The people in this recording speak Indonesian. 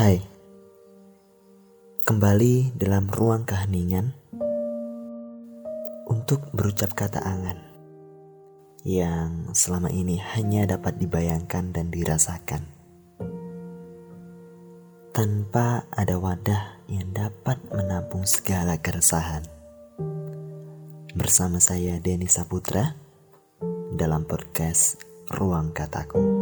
Hai, kembali dalam ruang keheningan untuk berucap kata angan yang selama ini hanya dapat dibayangkan dan dirasakan tanpa ada wadah yang dapat menampung segala keresahan. Bersama saya Denny Saputra dalam podcast Ruang Kataku.